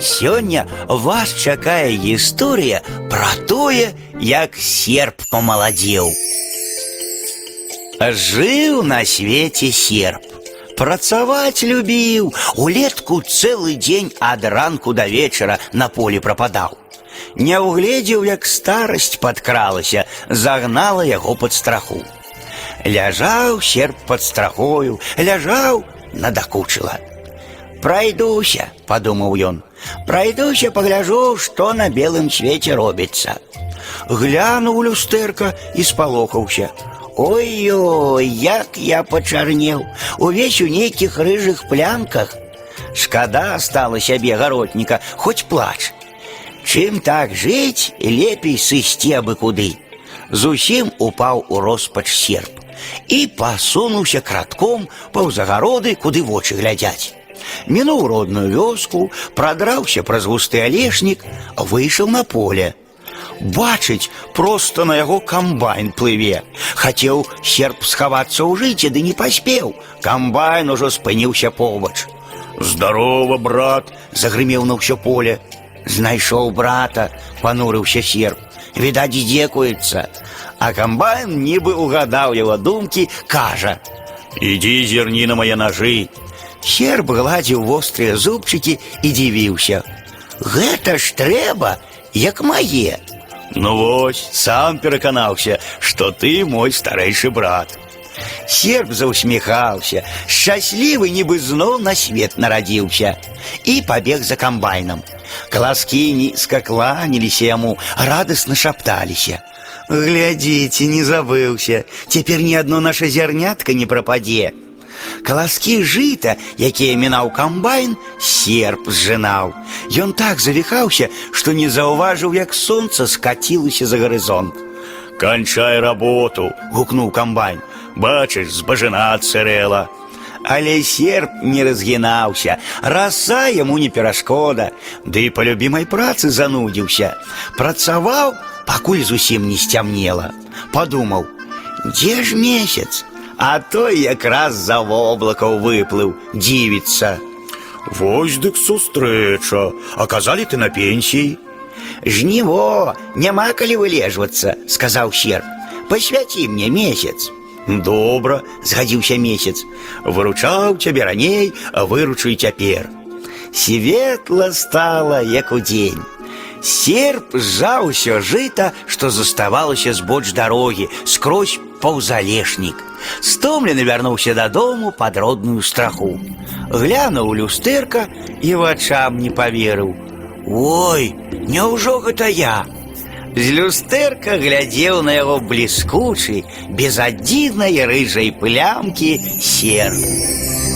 Сёння вас чакае гісторыя пра тое, як серп памаладзеў. Жыў на свеце серп. Працаваць любіў, улетку цэлы дзень ад ранку да вечара на полі прападаў. Не ўгледзеў, як старасць падкралася, загнала яго пад страху. Ляжаў серп пад страхою, ляжаў, надакучыла. Пройдуся, подумаў ён. Пройдуся, пагляжу, што на белым свеце робіцца. Глянуў люстэрка і спалохаўся. Ой-ой, як я пачарнеў, увесь у нейкіх рыжых плямках. Шкада стала сябе гаротніка, хоць плач. Чым так жыць, лепей сысці абы куды. Зусім упаў у роспач серп і пасунуўся кратком паўзагароды, куды вочы глядзяць. Мінуў родную вёску, прадраўся праз густы алешнік, выйшаў на поле. Бачыць, проста на яго камбайн плыве. Хацеў серп схавацца ў жыце, ды не паспеў. Камбайн ужо спыніўся побач. Здарова, брат, загрымеў на ўсё поле. Знайшоў брата, панурыўся серп. Відаць, дзекуецца. А камбайн нібы угадаў яго думкі, кажа: « Ідзі зерні на мае ножы. Серб гладзіў вострыя зубчыкі і дзівіўся. Гэта ж трэба, як мае. Ну вось, сам пераканаўся, што ты мой старэйшы брат. Серб заўсміхаўся, шчаслівы нібы зноў на свет нарадзіўся і пабег за камбайнам. Каласкі нізка кланяліся яму, радасна шапталіся. Глядзіце, не забыўся, цяпер ні адно наша зярнятка не прападзе. Каласкі жыта, якія мінаў камбайн, серп зжынаў. Ён так завіхаўся, што не заўважыў, як сонца скацілася за гарызонт. Канчай работу, гукнуў камбайн. Бачыш, збажына цэрэла. Але серп не разгінаўся, раса яму не перашкода, ды і па любімай працы занудзіўся. Працаваў, пакуль зусім не сцямнела. Падумаў: Дзе ж месяц? А той якраз за воблакаў выплыў, дзівіцца. Вось дык сустрэча, аказалі ты на пенсіі. Жніво, няма калі вылежвацца, сказаў серп. Пасвяці мне месяц. Добра, згадзіўся месяц. Выручаў цябе раней, а выручу і цяпер. Светла стала, як удзень. Серп сжаў усё жыта, што заставалася збоч дарогі, скрозь паўзалешнік. Стомлены вярнуўся дадому пад родную страху. Глянуў люстэрка і вачам не паверыў. Ой, няўжо гэта я? З люстэрка глядзеў на яго бліскучы, без адзінай рыжай плямкі серп.